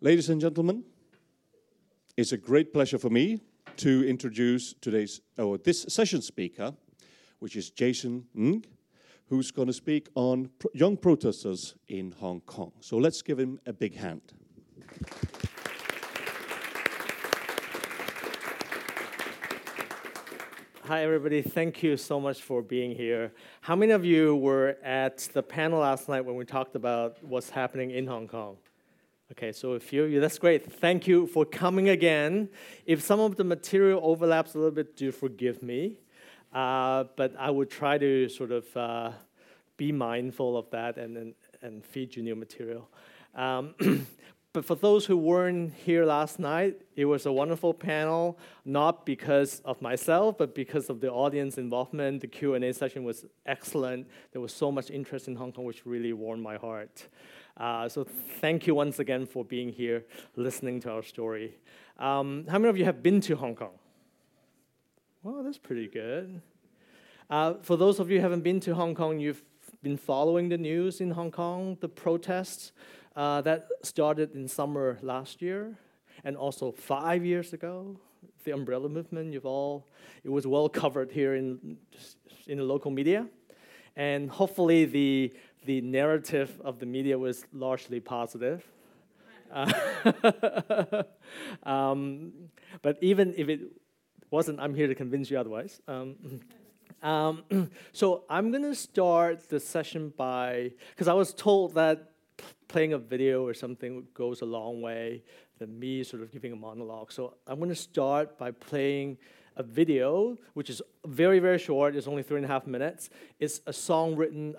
Ladies and gentlemen, it's a great pleasure for me to introduce today's or this session speaker, which is Jason Ng, who's going to speak on pro young protesters in Hong Kong. So let's give him a big hand. Hi, everybody. Thank you so much for being here. How many of you were at the panel last night when we talked about what's happening in Hong Kong? Okay, so a few of you, that's great. Thank you for coming again. If some of the material overlaps a little bit, do forgive me. Uh, but I would try to sort of uh, be mindful of that and, and, and feed you new material. Um, But for those who weren't here last night, it was a wonderful panel, not because of myself, but because of the audience involvement. The Q&A session was excellent. There was so much interest in Hong Kong, which really warmed my heart. Uh, so thank you once again for being here, listening to our story. Um, how many of you have been to Hong Kong? Well, that's pretty good. Uh, for those of you who haven't been to Hong Kong, you've been following the news in Hong Kong, the protests. Uh, that started in summer last year, and also five years ago. The umbrella movement, you've all, it was well covered here in, in the local media. And hopefully, the, the narrative of the media was largely positive. Uh, um, but even if it wasn't, I'm here to convince you otherwise. Um, um, so I'm going to start the session by, because I was told that playing a video or something goes a long way than me sort of giving a monologue. So I'm going to start by playing a video, which is very, very short. It's only three and a half minutes. It's a song written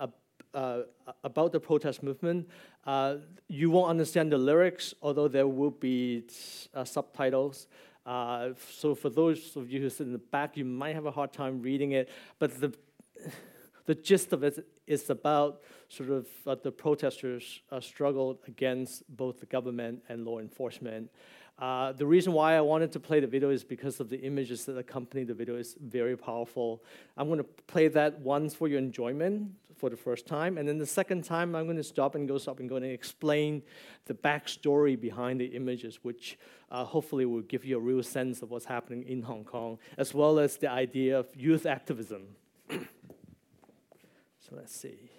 uh, about the protest movement. Uh, you won't understand the lyrics, although there will be uh, subtitles. Uh, so for those of you who sit in the back, you might have a hard time reading it. But the the gist of it is about sort of uh, the protesters uh, struggled against both the government and law enforcement. Uh, the reason why I wanted to play the video is because of the images that accompany the video is very powerful. I'm going to play that once for your enjoyment for the first time, and then the second time I'm going to stop and go stop and go and explain the backstory behind the images, which uh, hopefully will give you a real sense of what's happening in Hong Kong, as well as the idea of youth activism. So let's see.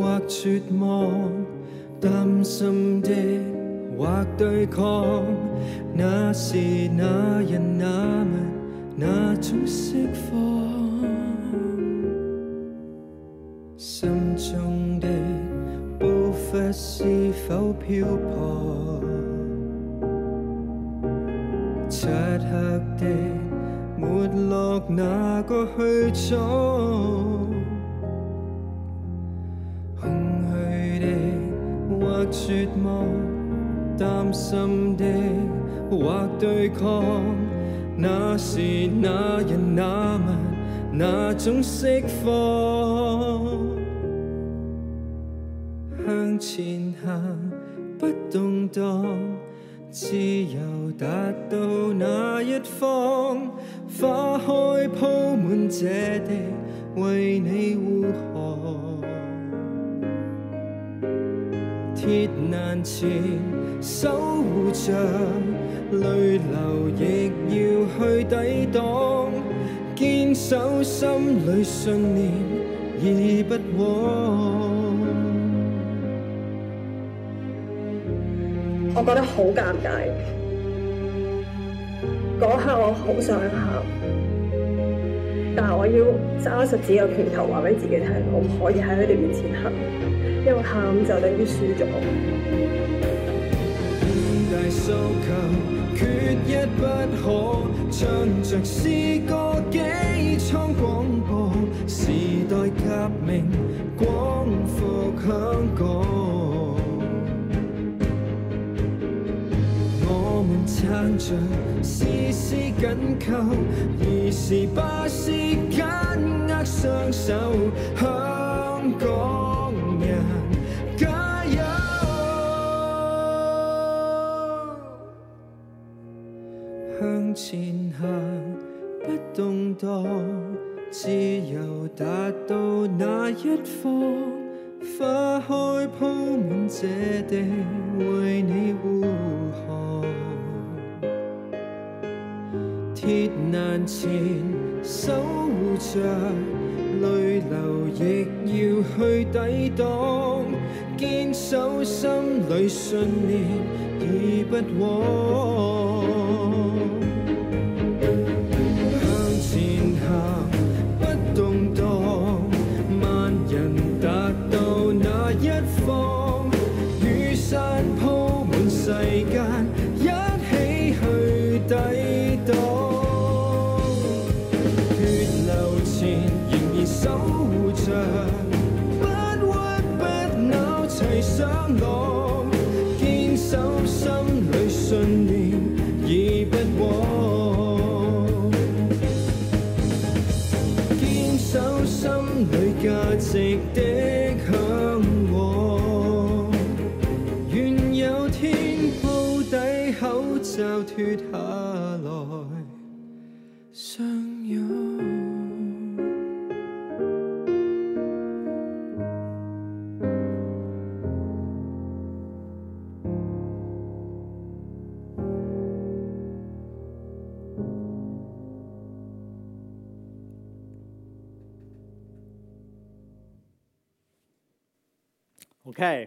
或絕望，擔心的或對抗，那是那人那物那種釋放，心中的步伐是否漂泊？漆黑的沒落那個去處，對抗，那是那人那物那種釋放，向前行不動盪。自由達到那一方，花開鋪滿這地，為你护航。鐵欄前守護着，淚流亦要去抵挡，坚守心里信念，已不枉。我觉得好尴尬，嗰刻我好想喊，但系我要揸实自己嘅拳头，话俾自己听，我唔可以喺佢哋面前喊，因为喊就等于输咗。大訴求，缺一不可，唱着诗歌，機艙廣播，時代革命光复。香港。我們撐着，丝丝緊扣，而是不是緊握雙手，香港自由達到那一方，花開鋪滿這地，為你护航。鐵欄前守護着，淚流亦要去抵擋，堅守心里信念，已不枉。上路，堅守心裏信念，已不枉。堅守心裏價值的向往。願有天鋪底口罩脱下來，Okay.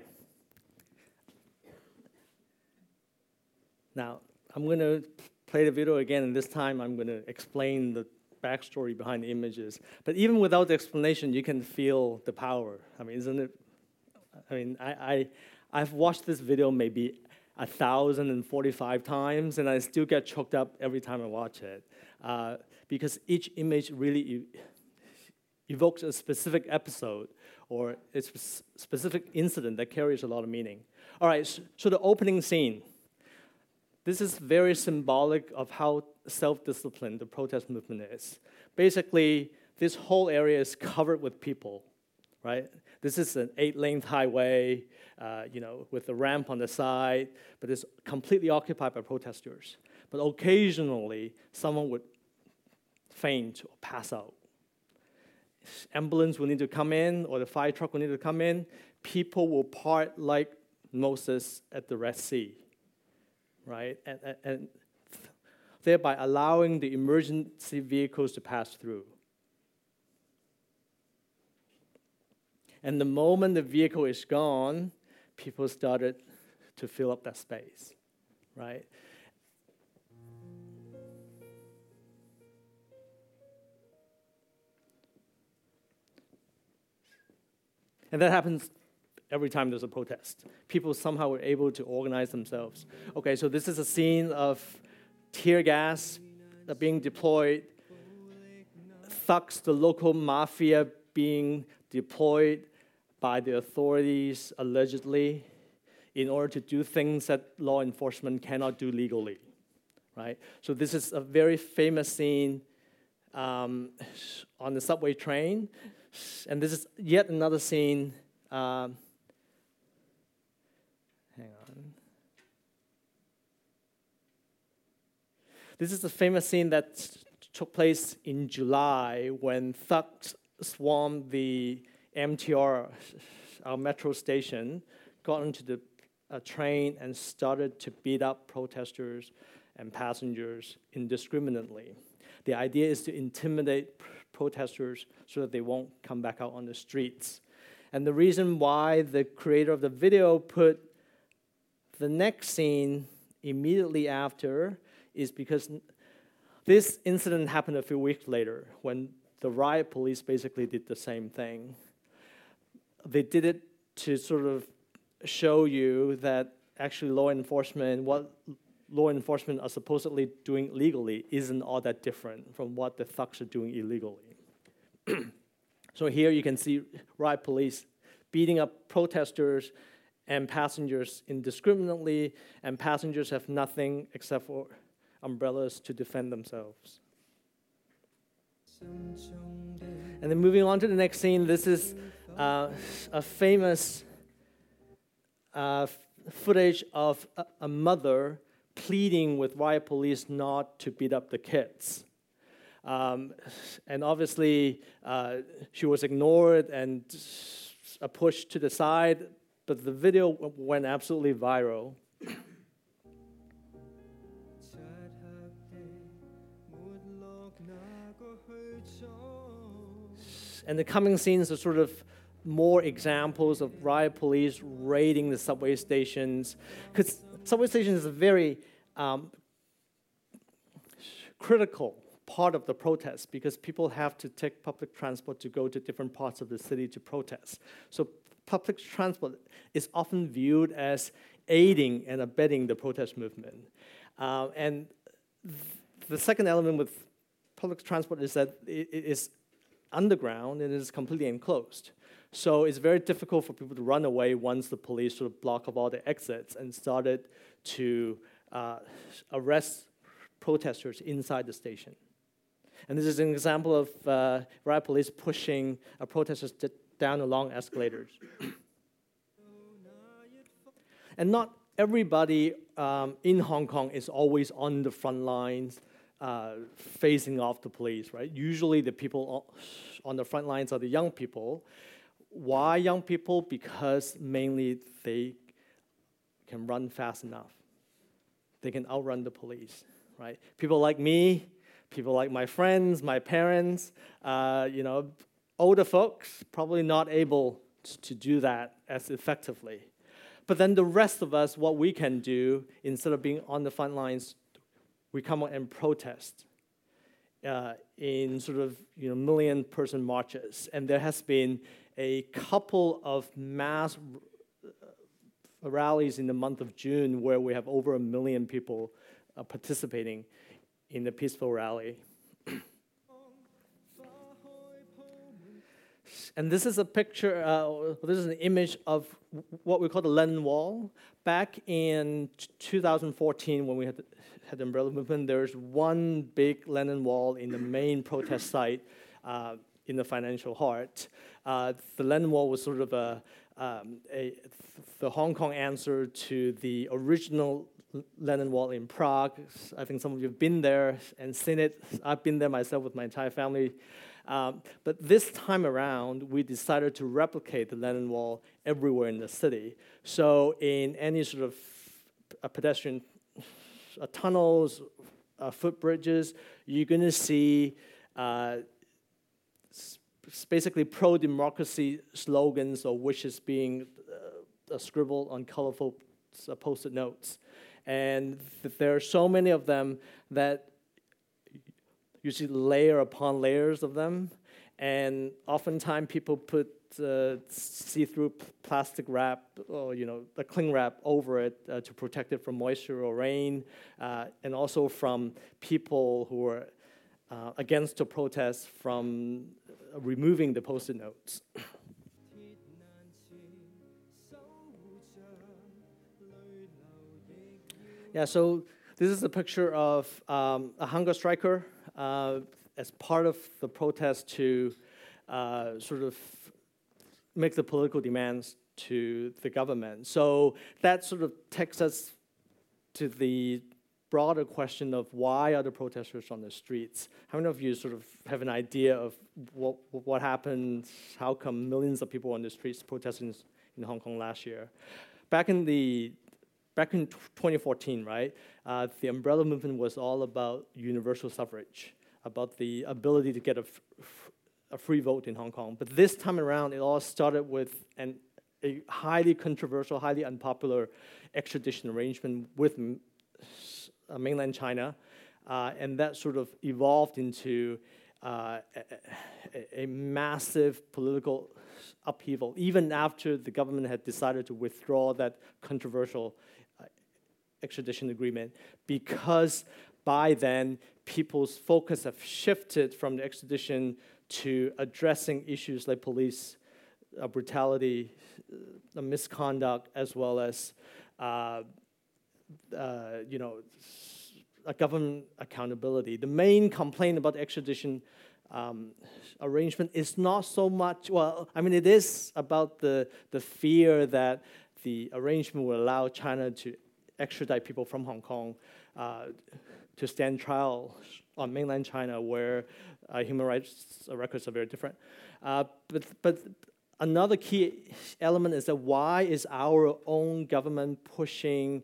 Now, I'm going to play the video again, and this time I'm going to explain the backstory behind the images. But even without the explanation, you can feel the power. I mean, isn't it? I mean, I, I, I've watched this video maybe a thousand and forty-five times, and I still get choked up every time I watch it uh, because each image really evokes a specific episode or a specific incident that carries a lot of meaning. All right, so, the opening scene. This is very symbolic of how self disciplined the protest movement is. Basically, this whole area is covered with people, right? This is an eight lane highway, uh, you know, with a ramp on the side, but it's completely occupied by protesters. But occasionally, someone would faint or pass out ambulance will need to come in or the fire truck will need to come in, people will part like Moses at the Red Sea, right? And, and, and thereby allowing the emergency vehicles to pass through. And the moment the vehicle is gone, people started to fill up that space, right? And that happens every time there's a protest. People somehow were able to organize themselves. Okay, so this is a scene of tear gas being deployed, thugs, the local mafia being deployed by the authorities allegedly in order to do things that law enforcement cannot do legally. Right? So this is a very famous scene um, on the subway train. And this is yet another scene. Um, hang on. This is a famous scene that took place in July when thugs swarmed the MTR, our metro station, got into the train and started to beat up protesters and passengers indiscriminately. The idea is to intimidate protesters so that they won't come back out on the streets. And the reason why the creator of the video put the next scene immediately after is because this incident happened a few weeks later when the riot police basically did the same thing. They did it to sort of show you that actually law enforcement, what law enforcement are supposedly doing legally, isn't all that different from what the thugs are doing illegally. so here you can see riot police beating up protesters and passengers indiscriminately, and passengers have nothing except for umbrellas to defend themselves. And then moving on to the next scene, this is uh, a famous uh, footage of a, a, mother pleading with riot police not to beat up the kids. Um, and obviously, uh, she was ignored and pushed to the side, but the video went absolutely viral. And the coming scenes are sort of more examples of riot police raiding the subway stations. Because subway station is a very um, critical part of the protest because people have to take public transport to go to different parts of the city to protest. So public transport is often viewed as aiding and abetting the protest movement. Uh, and th the second element with public transport is that it is underground and it is completely enclosed. So it's very difficult for people to run away once the police sort of block up all the exits and started to uh, arrest protesters inside the station. And this is an example of uh, riot police pushing uh, protesters down the long escalators. and not everybody um, in Hong Kong is always on the front lines uh, facing off the police, right? Usually the people on the front lines are the young people. Why young people? Because mainly they can run fast enough. They can outrun the police, right? People like me, people like my friends, my parents, uh, you know, older folks probably not able to do that as effectively. But then the rest of us, what we can do instead of being on the front lines we come out and protest uh, in sort of you know million person marches, and there has been a couple of mass uh, rallies in the month of June where we have over a million people uh, participating in the peaceful rally. and this is a picture, uh, this is an image of what we call the Lennon Wall. Back in 2014, when we had had the umbrella movement, there's one big Lennon wall in the main protest site uh, in the financial heart. Uh, the Lennon Wall was sort of a, um, a, the Hong Kong answer to the original Lennon Wall in Prague. I think some of you have been there and seen it. I've been there myself with my entire family. Um, but this time around, we decided to replicate the Lennon Wall everywhere in the city. So in any sort of a pedestrian uh, tunnels, uh, footbridges, you're going to see uh, basically pro democracy slogans or wishes being uh, scribbled on colorful uh, post it notes. And th- there are so many of them that you see layer upon layers of them. And oftentimes people put uh, see-through plastic wrap or you know a cling wrap over it uh, to protect it from moisture or rain, uh, and also from people who are uh, against the protest from removing the post-it notes. yeah, so this is a picture of um, a hunger striker uh, as part of the protest to uh, sort of make the political demands to the government. So that sort of takes us to the broader question of why are the protesters on the streets? How many of you sort of have an idea of what what happened? How come millions of people on the streets protesting in Hong Kong last year? Back in the back in 2014, right? Uh, the umbrella movement was all about universal suffrage, about the ability to get a a free vote in Hong Kong. But this time around, it all started with an, a highly controversial, highly unpopular extradition arrangement with uh, mainland China. Uh, and that sort of evolved into uh, a, a, massive political upheaval, even after the government had decided to withdraw that controversial uh, extradition agreement, because by then people's focus have shifted from the extradition to addressing issues like police uh, brutality, uh, misconduct, as well as uh, you know government accountability. The main complaint about the extradition um, arrangement is not so much, well, I mean, it is about the, the fear that the arrangement will allow China to extradite people from Hong Kong uh, to stand trial on mainland China where uh, human rights records are very different. Uh, but, but another key element is that why is our own government pushing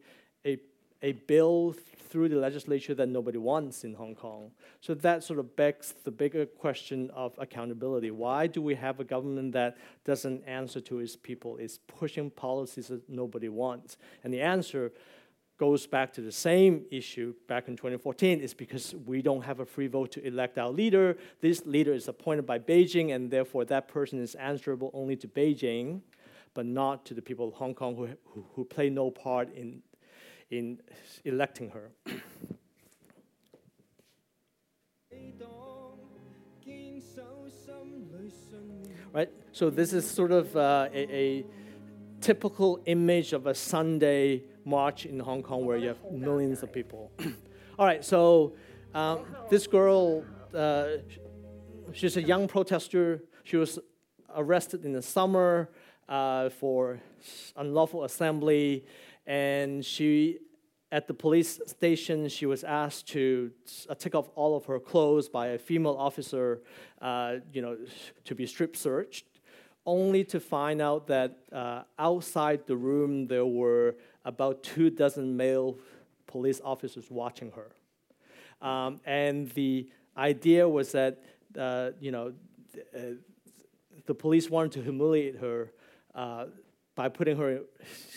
a, bill through the legislature that nobody wants in Hong Kong. So that sort of begs the bigger question of accountability. Why do we have a government that doesn't answer to its people, is pushing policies that nobody wants? And the answer goes back to the same issue back in 2014 is because we don't have a free vote to elect our leader. This leader is appointed by Beijing, and therefore that person is answerable only to Beijing, but not to the people of Hong Kong who, who, who play no part in in electing her. right? So this is sort of uh, a, a, typical image of a Sunday march in Hong Kong where you have millions of people. All right, so um, this girl, uh, she's a young protester. She was arrested in the summer uh, for unlawful assembly and she at the police station, she was asked to uh, take off all of her clothes by a female officer, uh, you know, to be strip searched, only to find out that uh, outside the room there were about two dozen male police officers watching her. Um, and the idea was that, uh, you know, uh, the police wanted to humiliate her uh, by putting her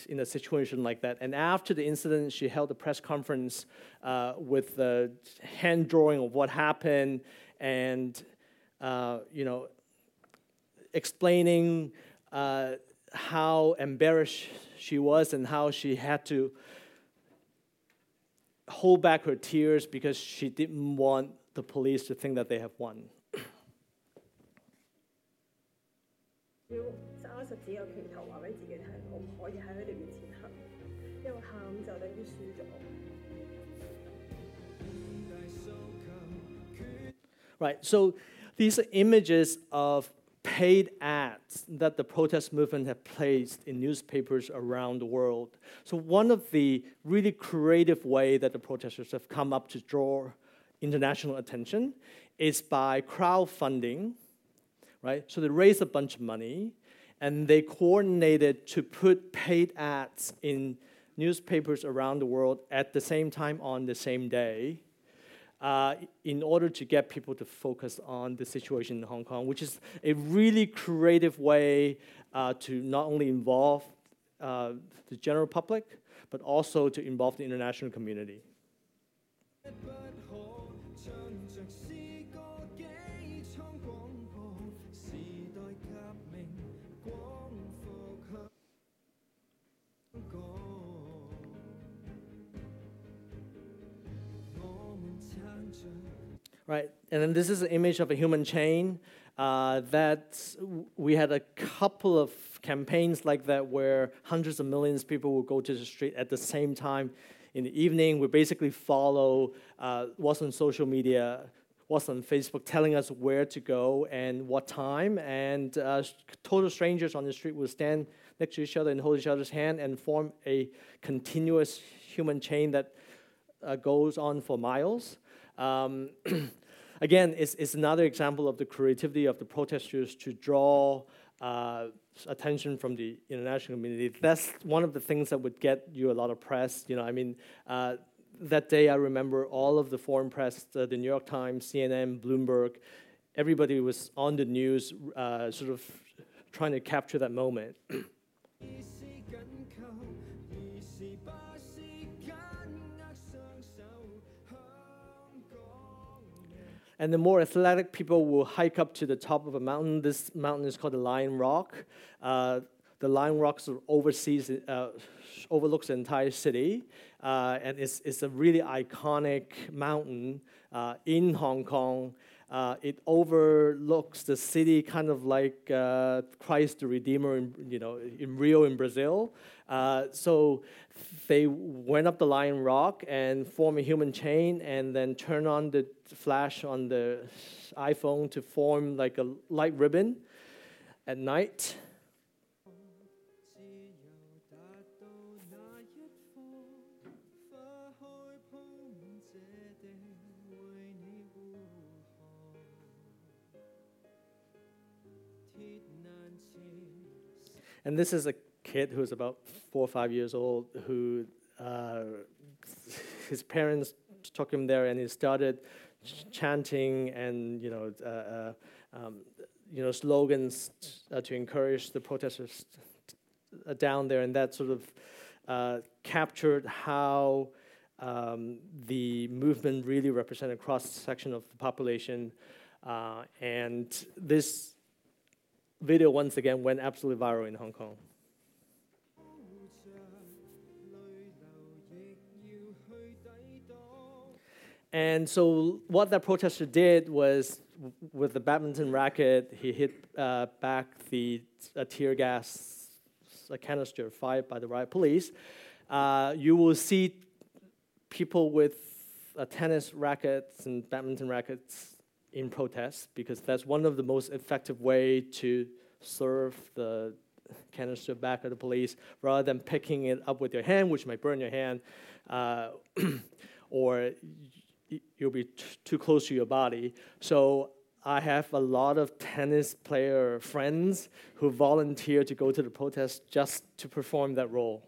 in a situation like that. And after the incident, she held a press conference uh, with the hand drawing of what happened and, uh, you know, explaining uh, how embarrassed she was and how she had to hold back her tears because she didn't want the police to think that they have won. Right, so these are images of paid ads that the protest movement have placed in newspapers around the world. So one of the really creative way that the protesters have come up to draw international attention is by crowdfunding, right? So they raise a bunch of money and they coordinated to put paid ads in newspapers around the world at the same time on the same day uh, in order to get people to focus on the situation in Hong Kong, which is a really creative way uh, to not only involve uh, the general public, but also to involve the international community. Right? And then this is an image of a human chain. Uh, that we had a couple of campaigns like that where hundreds of millions of people would go to the street at the same time in the evening. We basically follow uh, what's on social media, what's on Facebook, telling us where to go and what time. And uh, total strangers on the street would stand next to each other and hold each other's hand and form a continuous human chain that uh, goes on for miles. Um, again, it's, it's another example of the creativity of the protesters to draw uh, attention from the international community. That's one of the things that would get you a lot of press. You know, I mean, uh, that day I remember all of the foreign press, uh, the New York Times, CNN, Bloomberg, everybody was on the news, uh, sort of trying to capture that moment. And the more athletic people will hike up to the top of a mountain. This mountain is called the Lion Rock. Uh, the Lion Rock oversees, uh, overlooks the entire city, uh, and it's, it's a really iconic mountain uh, in Hong Kong. Uh, it overlooks the city, kind of like uh, Christ the Redeemer, in, you know, in Rio in Brazil. Uh, so they went up the Lion Rock and form a human chain, and then turn on the flash on the iPhone to form like a light ribbon at night. And this is a kid who's about four or five years old who uh, his parents took him there and he started ch- chanting and you know uh, uh, um, you know slogans uh, to encourage the protesters t- down there. And that sort of uh, captured how um, the movement really represented a cross section of the population. Uh, and this video once again went absolutely viral in Hong Kong. And so, what that protester did was, with the badminton racket, he hit uh, back the uh, tear gas a canister fired by the riot police. Uh, you will see people with uh, tennis rackets and badminton rackets in protest because that's one of the most effective way to serve the canister back at the police rather than picking it up with your hand, which might burn your hand, uh, or you'll be too close to your body. So I have a lot of tennis player friends who volunteer to go to the protest just to perform that role.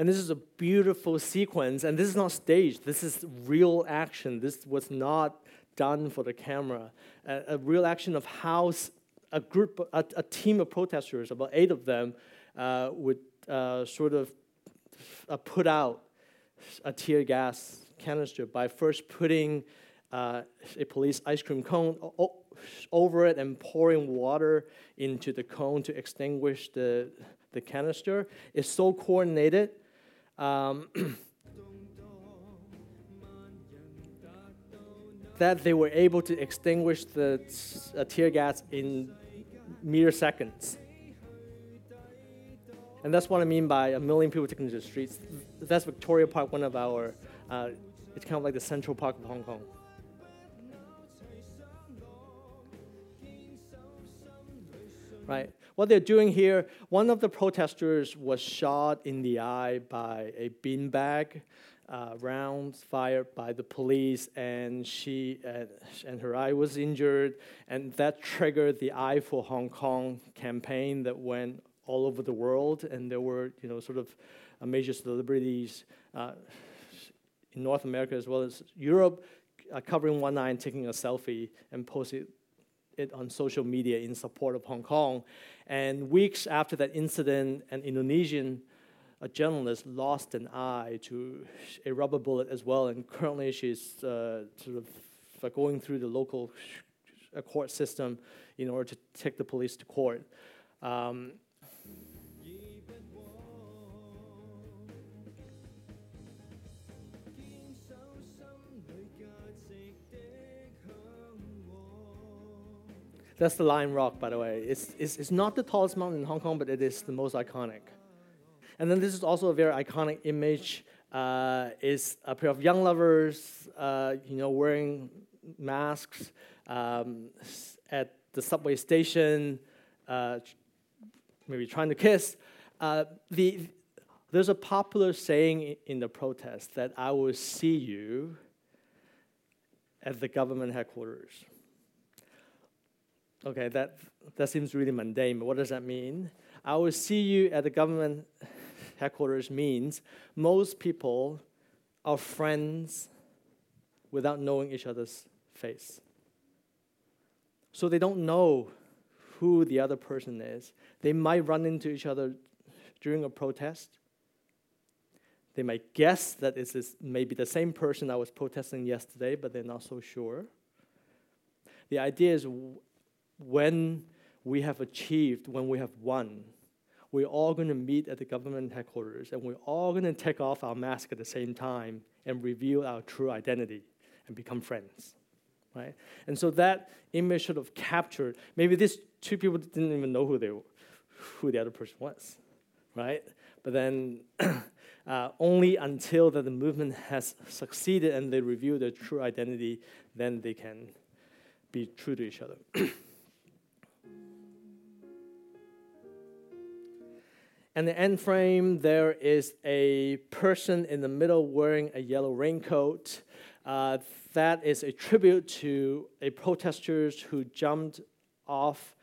And this is a beautiful sequence, and this is not staged. This is real action. This was not done for the camera. A, real action of how a group, a, a, team of protesters, about eight of them, uh, would uh, sort of uh, put out a tear gas canister by first putting uh, a police ice cream cone over it and pouring water into the cone to extinguish the, the canister. It's so coordinated um, that they were able to extinguish the uh, tear gas in mere seconds. And that's what I mean by a million people taking to the streets. That's Victoria Park, one of our, uh, it's kind of like the Central Park of Hong Kong. Right? What they're doing here, one of the protesters was shot in the eye by a beanbag. Uh, rounds fired by the police, and she uh, and her eye was injured, and that triggered the Eye for Hong Kong campaign that went all over the world, and there were you know sort of uh, major celebrities uh, in North America as well as Europe uh, covering one eye and taking a selfie and posting it on social media in support of Hong Kong. And weeks after that incident, an Indonesian a journalist lost an eye to a rubber bullet as well, and currently she's uh, sort of uh, going through the local court system in order to take the police to court. Um, That's the Lion Rock, by the way. It's, it's, it's not the tallest mountain in Hong Kong, but it is the most iconic. And then this is also a very iconic image. Uh, is a pair of young lovers, uh, you know, wearing masks um, at the subway station, uh, maybe trying to kiss. Uh, the, there's a popular saying in the protest that I will see you at the government headquarters. Okay, that, that seems really mundane, but what does that mean? I will see you at the government headquarters means most people are friends without knowing each other's face. So they don't know who the other person is. They might run into each other during a protest. They might guess that it is maybe the same person I was protesting yesterday, but they're not so sure. The idea is when we have achieved, when we have won, we're all going to meet at the government headquarters and we're all going to take off our mask at the same time and reveal our true identity and become friends. Right? And so that image sort of captured, maybe these two people didn't even know who they were, who the other person was, right? But then uh, only until that the movement has succeeded and they reveal their true identity, then they can be true to each other. And the end frame, there is a person in the middle wearing a yellow raincoat. Uh, that is a tribute to a protesters who jumped off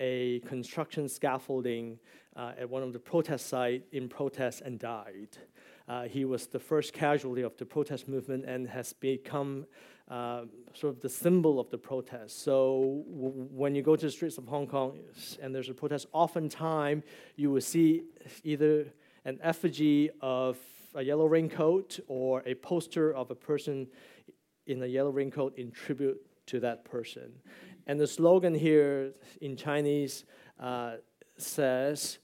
a construction scaffolding uh, at one of the protest sites in protest and died. Uh, he was the first casualty of the protest movement and has become uh, sort of the symbol of the protest. So when you go to the streets of Hong Kong and there's a protest, oftentimes you will see either an effigy of a yellow raincoat or a poster of a person in a yellow raincoat in tribute to that person. And the slogan here in Chinese uh, says,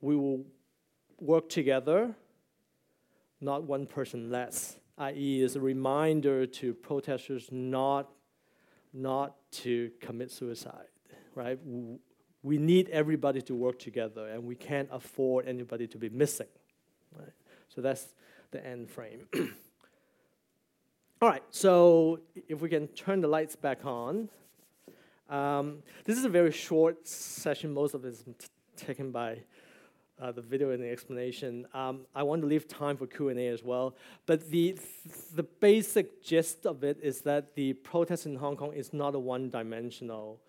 We will work together, not one person less i.e., is a reminder to protesters not, not to commit suicide, right? We need everybody to work together, and we can't afford anybody to be missing, right? So that's the end frame. All right, so if we can turn the lights back on. Um, this is a very short session. Most of it is taken by uh, the video and the explanation. Um, I want to leave time for Q&A as well. But the, the basic gist of it is that the protest in Hong Kong is not a one-dimensional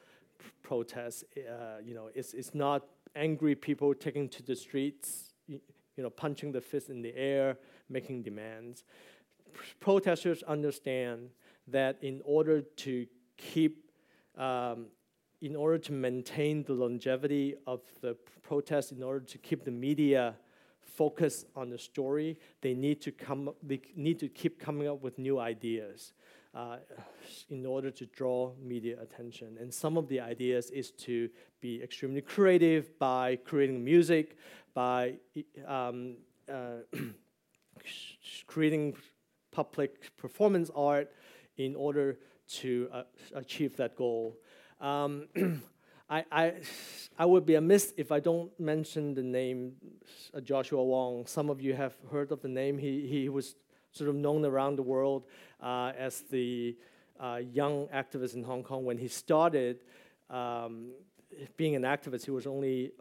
protest. Uh, you know, it's, it's not angry people taking to the streets, you, know, punching the fist in the air, making demands. Protesters understand that in order to keep um, in order to maintain the longevity of the protest, in order to keep the media focused on the story, they need to come. They need to keep coming up with new ideas uh, in order to draw media attention. And some of the ideas is to be extremely creative by creating music, by um, uh, creating public performance art in order to uh, achieve that goal. Um, I, I, I would be amiss if I don't mention the name uh, Joshua Wong. Some of you have heard of the name. He, he was sort of known around the world uh, as the uh, young activist in Hong Kong. When he started um, being an activist, he was only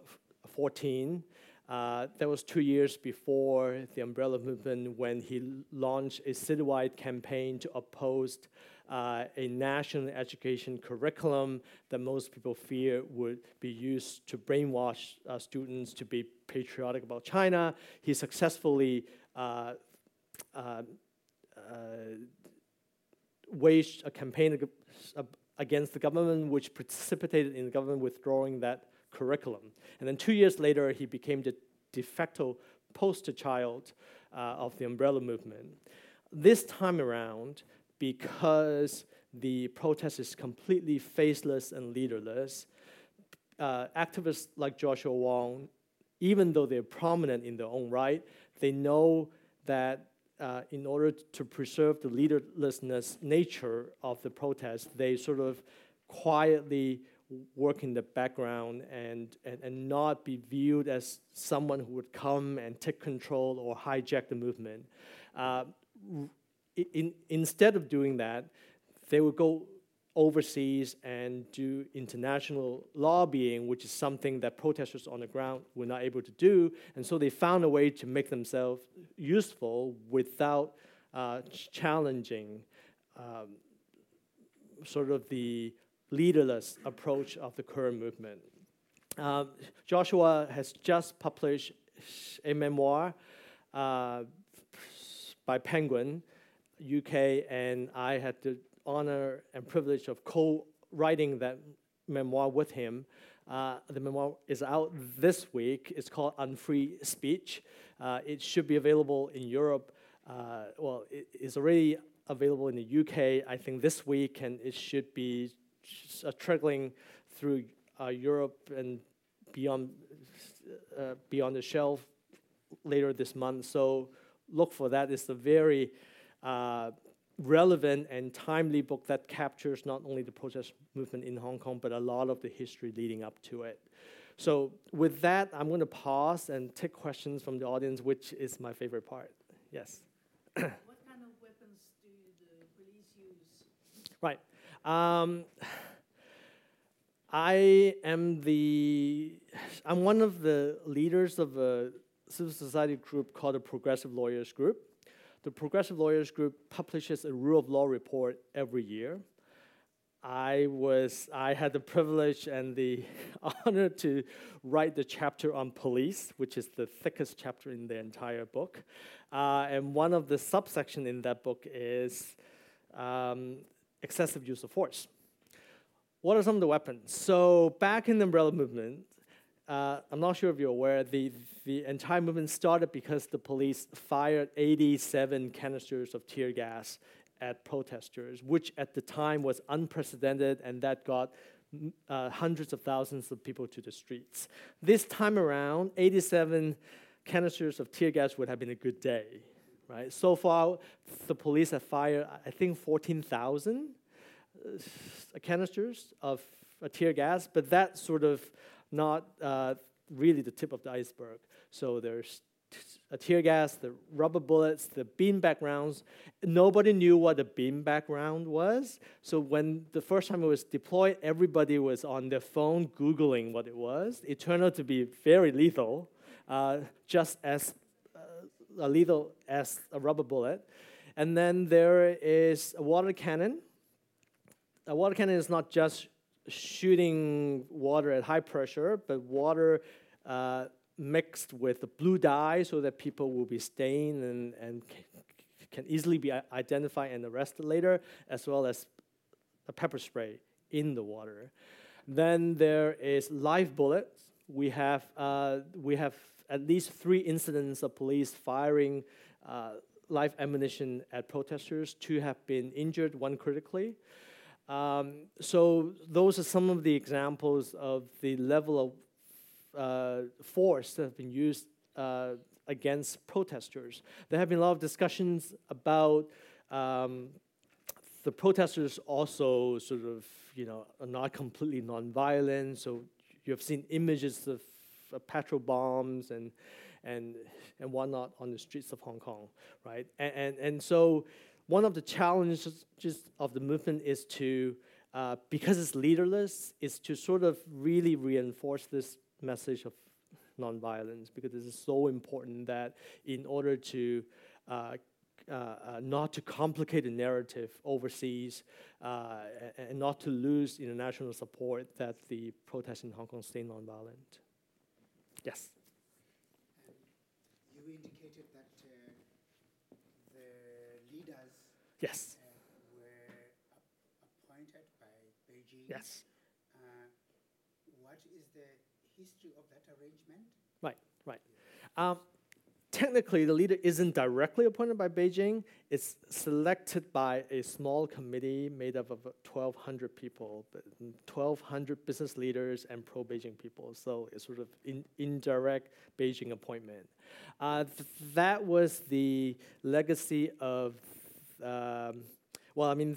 14. Uh, that was two years before the umbrella movement when he launched a citywide campaign to oppose uh, a national education curriculum that most people fear would be used to brainwash uh, students to be patriotic about China. He successfully uh, uh, uh waged a campaign against the government, which precipitated in the government withdrawing that curriculum. And then two years later, he became the de facto poster child uh, of the umbrella movement. This time around, because the protest is completely faceless and leaderless. Uh, activists like Joshua Wong, even though they're prominent in their own right, they know that uh, in order to preserve the leaderlessness nature of the protest, they sort of quietly work in the background and, and, and not be viewed as someone who would come and take control or hijack the movement. Uh, in, instead of doing that, they would go overseas and do international lobbying, which is something that protesters on the ground were not able to do. And so they found a way to make themselves useful without uh, challenging um, sort of the leaderless approach of the current movement. Um, Joshua has just published a memoir uh, by Penguin UK, and I had the honor and privilege of co-writing that memoir with him. Uh, the memoir is out this week. It's called Unfree Speech. Uh, it should be available in Europe. Uh, well, it is already available in the UK, I think, this week, and it should be uh, trickling through uh, Europe and beyond uh, beyond the shelf later this month. So look for that. It's a very uh, relevant and timely book that captures not only the protest movement in Hong Kong, but a lot of the history leading up to it. So with that, I'm going to pause and take questions from the audience, which is my favorite part. Yes. what kind of weapons do the police use? Right. Um, I am the I'm one of the leaders of a civil society group called the Progressive Lawyers Group. The Progressive Lawyers Group publishes a rule of law report every year. I was I had the privilege and the honor to write the chapter on police, which is the thickest chapter in the entire book. Uh, and one of the subsections in that book is um, excessive use of force. What are some of the weapons? So back in the umbrella movement, uh, I'm not sure if you're aware, the, the entire movement started because the police fired 87 canisters of tear gas at protesters, which at the time was unprecedented, and that got uh, hundreds of thousands of people to the streets. This time around, 87 canisters of tear gas would have been a good day, right? So far, the police have fired, I think, 14,000 uh, canisters of uh, tear gas, but that sort of not uh, really the tip of the iceberg. So there's a tear gas, the rubber bullets, the beanbag rounds. Nobody knew what a beanbag round was. So when the first time it was deployed, everybody was on their phone Googling what it was. It turned out to be very lethal, uh, just as uh, lethal as a rubber bullet. And then there is a water cannon. A water cannon is not just shooting water at high pressure, but water uh, mixed with the blue dye so that people will be stained and, and can easily be identified and arrested later, as well as a pepper spray in the water. Then there is live bullets. We have, uh, we have at least three incidents of police firing uh, live ammunition at protesters. Two have been injured, one critically. Um, so those are some of the examples of the level of uh, force that have been used uh, against protesters. There have been a lot of discussions about um, the protesters also sort of, you know, are not completely nonviolent. So you have seen images of, of petrol bombs and and and whatnot on the streets of Hong Kong, right? And and, and so one of the challenges of the movement is to, uh, because it's leaderless, is to sort of really reinforce this message of nonviolence because this is so important that in order to uh, uh, uh not to complicate the narrative overseas uh, and, not to lose international support that the protests in Hong Kong stay nonviolent. Yes. You indicated Yes. Uh, were appointed by Beijing. Yes. Uh, what is the history of that arrangement? Right, right. Um, technically, the leader isn't directly appointed by Beijing. It's selected by a small committee made up of 1,200 people, 1,200 business leaders and pro-Beijing people. So it's sort of in, indirect Beijing appointment. Uh, th that was the legacy of um, well, I mean,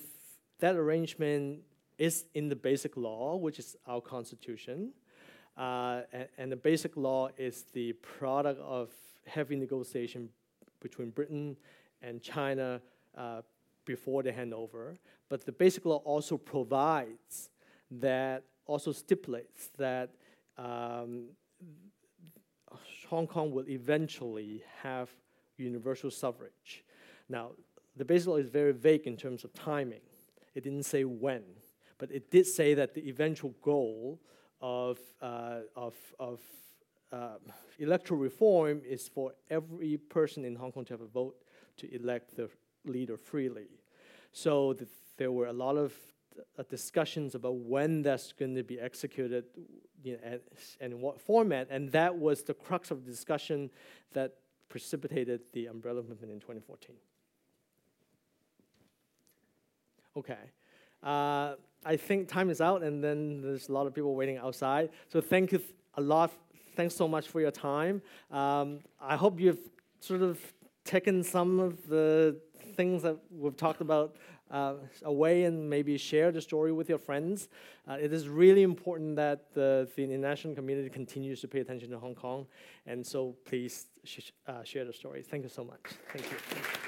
that arrangement is in the basic law, which is our constitution. Uh, and, and, the basic law is the product of heavy negotiation between Britain and China uh, before the handover. But the basic law also provides that, also stipulates that um, Hong Kong will eventually have universal suffrage. Now, the basic law is very vague in terms of timing. It didn't say when, but it did say that the eventual goal of, uh, of, of uh, electoral reform is for every person in Hong Kong to have a vote to elect the leader freely. So th there were a lot of uh, discussions about when that's going to be executed you know, and, and what format, and that was the crux of the discussion that precipitated the umbrella movement in 2014. Okay. Uh, I think time is out, and then there's a lot of people waiting outside. So thank you a lot. Thanks so much for your time. Um, I hope you've sort of taken some of the things that we've talked about uh, away and maybe share the story with your friends. Uh, it is really important that the, the international community continues to pay attention to Hong Kong, and so please sh- uh, share the story. Thank you so much. Thank you.